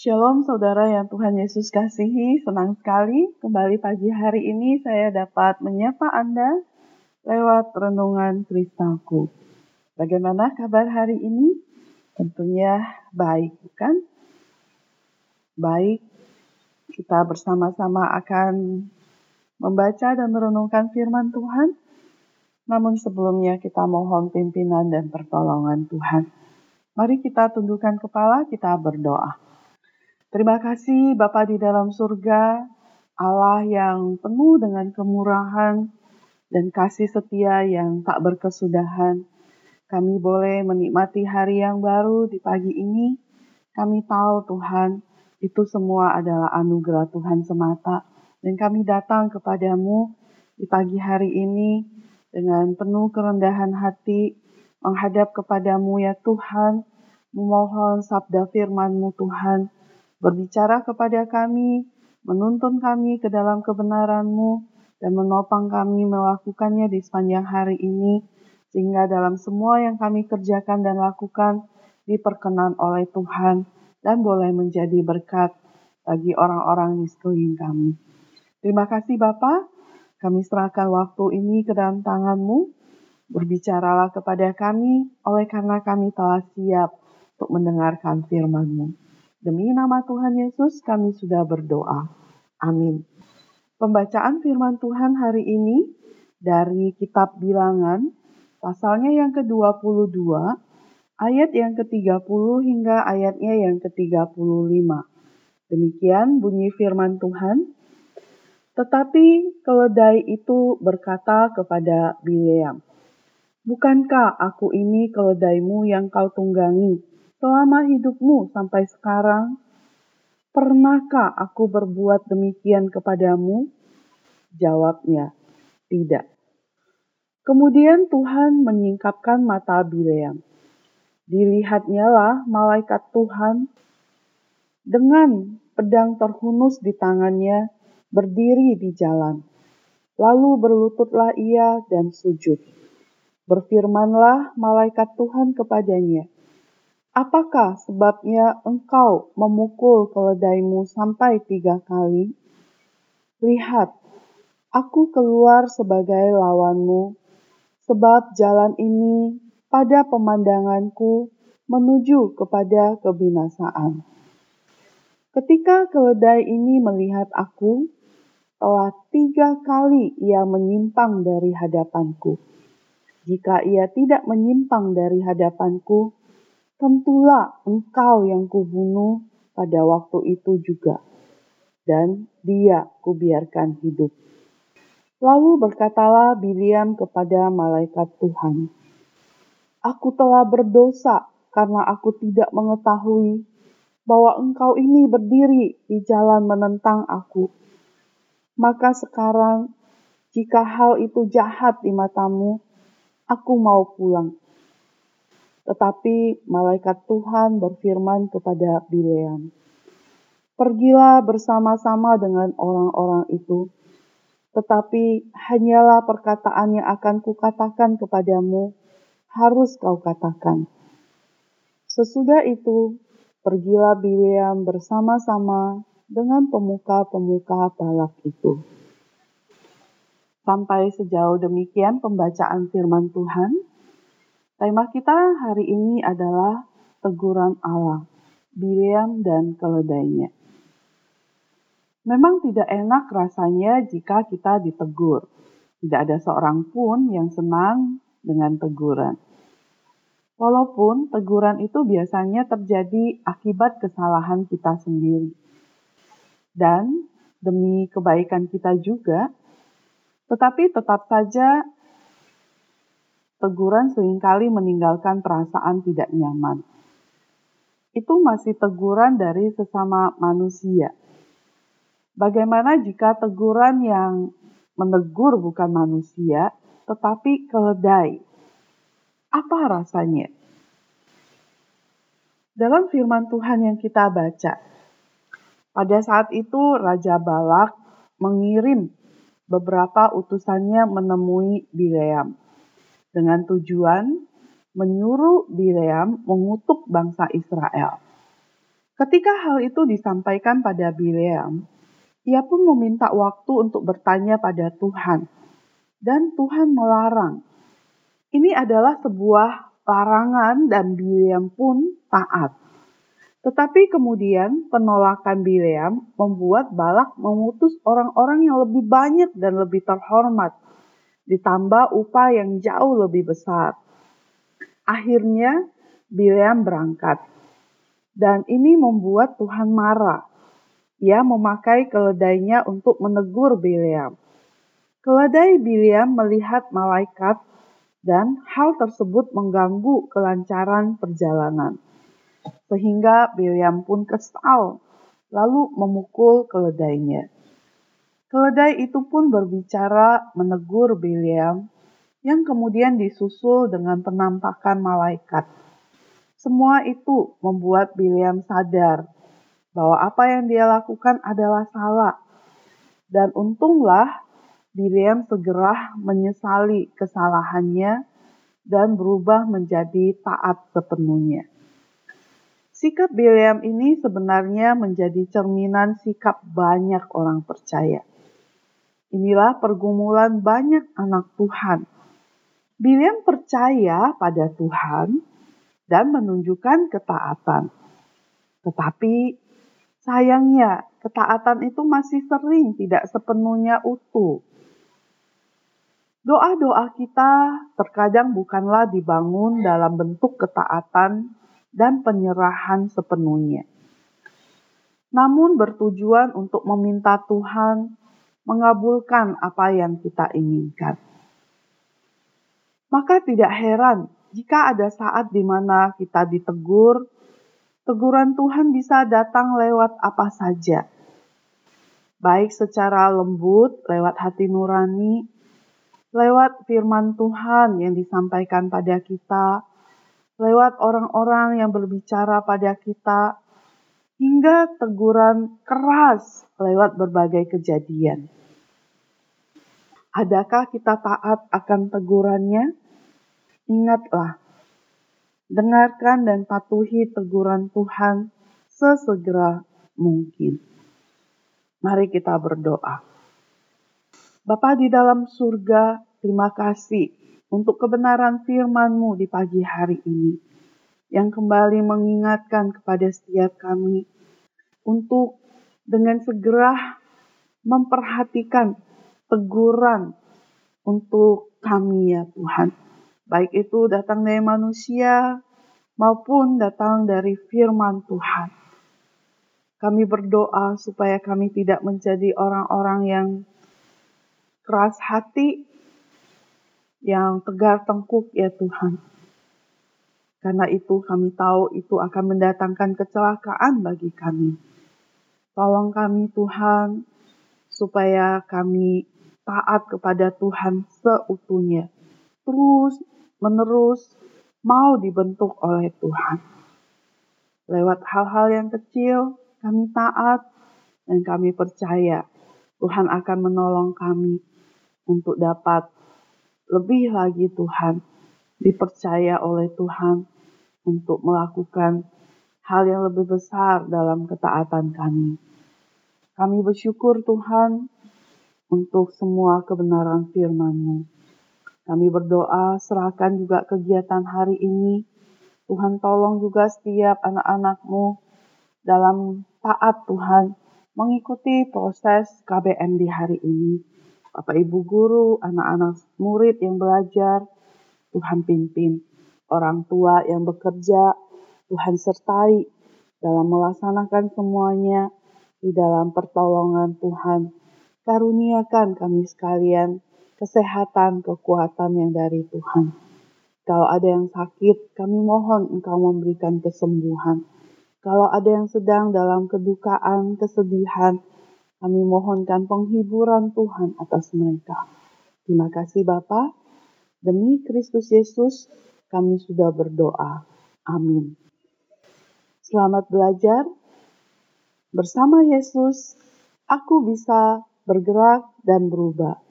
Shalom saudara yang Tuhan Yesus kasihi, senang sekali kembali pagi hari ini saya dapat menyapa Anda lewat renungan kristalku. Bagaimana kabar hari ini? Tentunya baik, bukan? Baik, kita bersama-sama akan membaca dan merenungkan firman Tuhan. Namun sebelumnya kita mohon pimpinan dan pertolongan Tuhan. Mari kita tundukkan kepala, kita berdoa. Terima kasih Bapa di dalam surga, Allah yang penuh dengan kemurahan dan kasih setia yang tak berkesudahan. Kami boleh menikmati hari yang baru di pagi ini. Kami tahu Tuhan, itu semua adalah anugerah Tuhan semata. Dan kami datang kepadamu di pagi hari ini dengan penuh kerendahan hati, menghadap kepadamu ya Tuhan, memohon sabda firman-Mu Tuhan, berbicara kepada kami, menuntun kami ke dalam kebenaran-Mu, dan menopang kami melakukannya di sepanjang hari ini, sehingga dalam semua yang kami kerjakan dan lakukan diperkenan oleh Tuhan dan boleh menjadi berkat bagi orang-orang di sekeliling kami. Terima kasih Bapak, kami serahkan waktu ini ke dalam tangan-Mu, berbicaralah kepada kami oleh karena kami telah siap untuk mendengarkan firman-Mu. Demi nama Tuhan Yesus kami sudah berdoa. Amin. Pembacaan firman Tuhan hari ini dari kitab bilangan, pasalnya yang ke-22, ayat yang ke-30 hingga ayatnya yang ke-35. Demikian bunyi firman Tuhan. Tetapi keledai itu berkata kepada Bileam, Bukankah aku ini keledaimu yang kau tunggangi selama hidupmu sampai sekarang? Pernahkah aku berbuat demikian kepadamu? Jawabnya, tidak. Kemudian Tuhan menyingkapkan mata Bileam. Dilihatnyalah malaikat Tuhan dengan pedang terhunus di tangannya berdiri di jalan. Lalu berlututlah ia dan sujud. Berfirmanlah malaikat Tuhan kepadanya, Apakah sebabnya engkau memukul keledaimu sampai tiga kali? Lihat, aku keluar sebagai lawanmu, sebab jalan ini pada pemandanganku menuju kepada kebinasaan. Ketika keledai ini melihat aku, telah tiga kali ia menyimpang dari hadapanku. Jika ia tidak menyimpang dari hadapanku, tentulah engkau yang kubunuh pada waktu itu juga, dan dia kubiarkan hidup. Lalu berkatalah Biliam kepada malaikat Tuhan, Aku telah berdosa karena aku tidak mengetahui bahwa engkau ini berdiri di jalan menentang aku. Maka sekarang, jika hal itu jahat di matamu, aku mau pulang tetapi malaikat Tuhan berfirman kepada Bileam, Pergilah bersama-sama dengan orang-orang itu, tetapi hanyalah perkataan yang akan kukatakan kepadamu, harus kau katakan. Sesudah itu, pergilah Bileam bersama-sama dengan pemuka-pemuka balak itu. Sampai sejauh demikian pembacaan firman Tuhan. Tema kita hari ini adalah teguran Allah, Bileam dan keledainya. Memang tidak enak rasanya jika kita ditegur. Tidak ada seorang pun yang senang dengan teguran. Walaupun teguran itu biasanya terjadi akibat kesalahan kita sendiri. Dan demi kebaikan kita juga, tetapi tetap saja teguran sering kali meninggalkan perasaan tidak nyaman. Itu masih teguran dari sesama manusia. Bagaimana jika teguran yang menegur bukan manusia, tetapi keledai? Apa rasanya? Dalam firman Tuhan yang kita baca, pada saat itu Raja Balak mengirim beberapa utusannya menemui Bileam dengan tujuan menyuruh Bileam mengutuk bangsa Israel. Ketika hal itu disampaikan pada Bileam, ia pun meminta waktu untuk bertanya pada Tuhan, dan Tuhan melarang. Ini adalah sebuah larangan, dan Bileam pun taat. Tetapi kemudian penolakan Bileam membuat Balak memutus orang-orang yang lebih banyak dan lebih terhormat, ditambah upah yang jauh lebih besar. Akhirnya Bileam berangkat. Dan ini membuat Tuhan marah. Ia memakai keledainya untuk menegur Bileam. Keledai Bileam melihat malaikat dan hal tersebut mengganggu kelancaran perjalanan. Sehingga Bileam pun kesal, lalu memukul keledainya. Keledai itu pun berbicara menegur Bileam yang kemudian disusul dengan penampakan malaikat. Semua itu membuat Bileam sadar bahwa apa yang dia lakukan adalah salah. Dan untunglah Bileam segera menyesali kesalahannya dan berubah menjadi taat sepenuhnya. Sikap Bileam ini sebenarnya menjadi cerminan sikap banyak orang percaya. Inilah pergumulan banyak anak Tuhan Biliam percaya pada Tuhan dan menunjukkan ketaatan. Tetapi sayangnya ketaatan itu masih sering tidak sepenuhnya utuh. Doa-doa kita terkadang bukanlah dibangun dalam bentuk ketaatan dan penyerahan sepenuhnya. Namun bertujuan untuk meminta Tuhan mengabulkan apa yang kita inginkan. Maka tidak heran jika ada saat di mana kita ditegur, teguran Tuhan bisa datang lewat apa saja. Baik secara lembut, lewat hati nurani, lewat firman Tuhan yang disampaikan pada kita, lewat orang-orang yang berbicara pada kita, hingga teguran keras lewat berbagai kejadian. Adakah kita taat akan tegurannya? Ingatlah, dengarkan dan patuhi teguran Tuhan sesegera mungkin. Mari kita berdoa. Bapa di dalam surga, terima kasih untuk kebenaran firman-Mu di pagi hari ini yang kembali mengingatkan kepada setiap kami untuk dengan segera memperhatikan teguran untuk kami ya Tuhan. Baik itu datang dari manusia maupun datang dari firman Tuhan. Kami berdoa supaya kami tidak menjadi orang-orang yang keras hati, yang tegar tengkuk ya Tuhan. Karena itu kami tahu itu akan mendatangkan kecelakaan bagi kami. Tolong kami Tuhan, supaya kami taat kepada Tuhan seutuhnya. Terus menerus mau dibentuk oleh Tuhan. Lewat hal-hal yang kecil, kami taat dan kami percaya Tuhan akan menolong kami untuk dapat lebih lagi Tuhan dipercaya oleh Tuhan untuk melakukan hal yang lebih besar dalam ketaatan kami. Kami bersyukur Tuhan untuk semua kebenaran firman-Mu. Kami berdoa, serahkan juga kegiatan hari ini. Tuhan tolong juga setiap anak-anakmu dalam taat Tuhan mengikuti proses KBM di hari ini. Bapak Ibu Guru, anak-anak murid yang belajar, Tuhan pimpin. Orang tua yang bekerja, Tuhan sertai dalam melaksanakan semuanya di dalam pertolongan Tuhan karuniakan kami sekalian kesehatan, kekuatan yang dari Tuhan. Kalau ada yang sakit, kami mohon Engkau memberikan kesembuhan. Kalau ada yang sedang dalam kedukaan, kesedihan, kami mohonkan penghiburan Tuhan atas mereka. Terima kasih Bapa. Demi Kristus Yesus, kami sudah berdoa. Amin. Selamat belajar. Bersama Yesus, aku bisa bergerak dan berubah.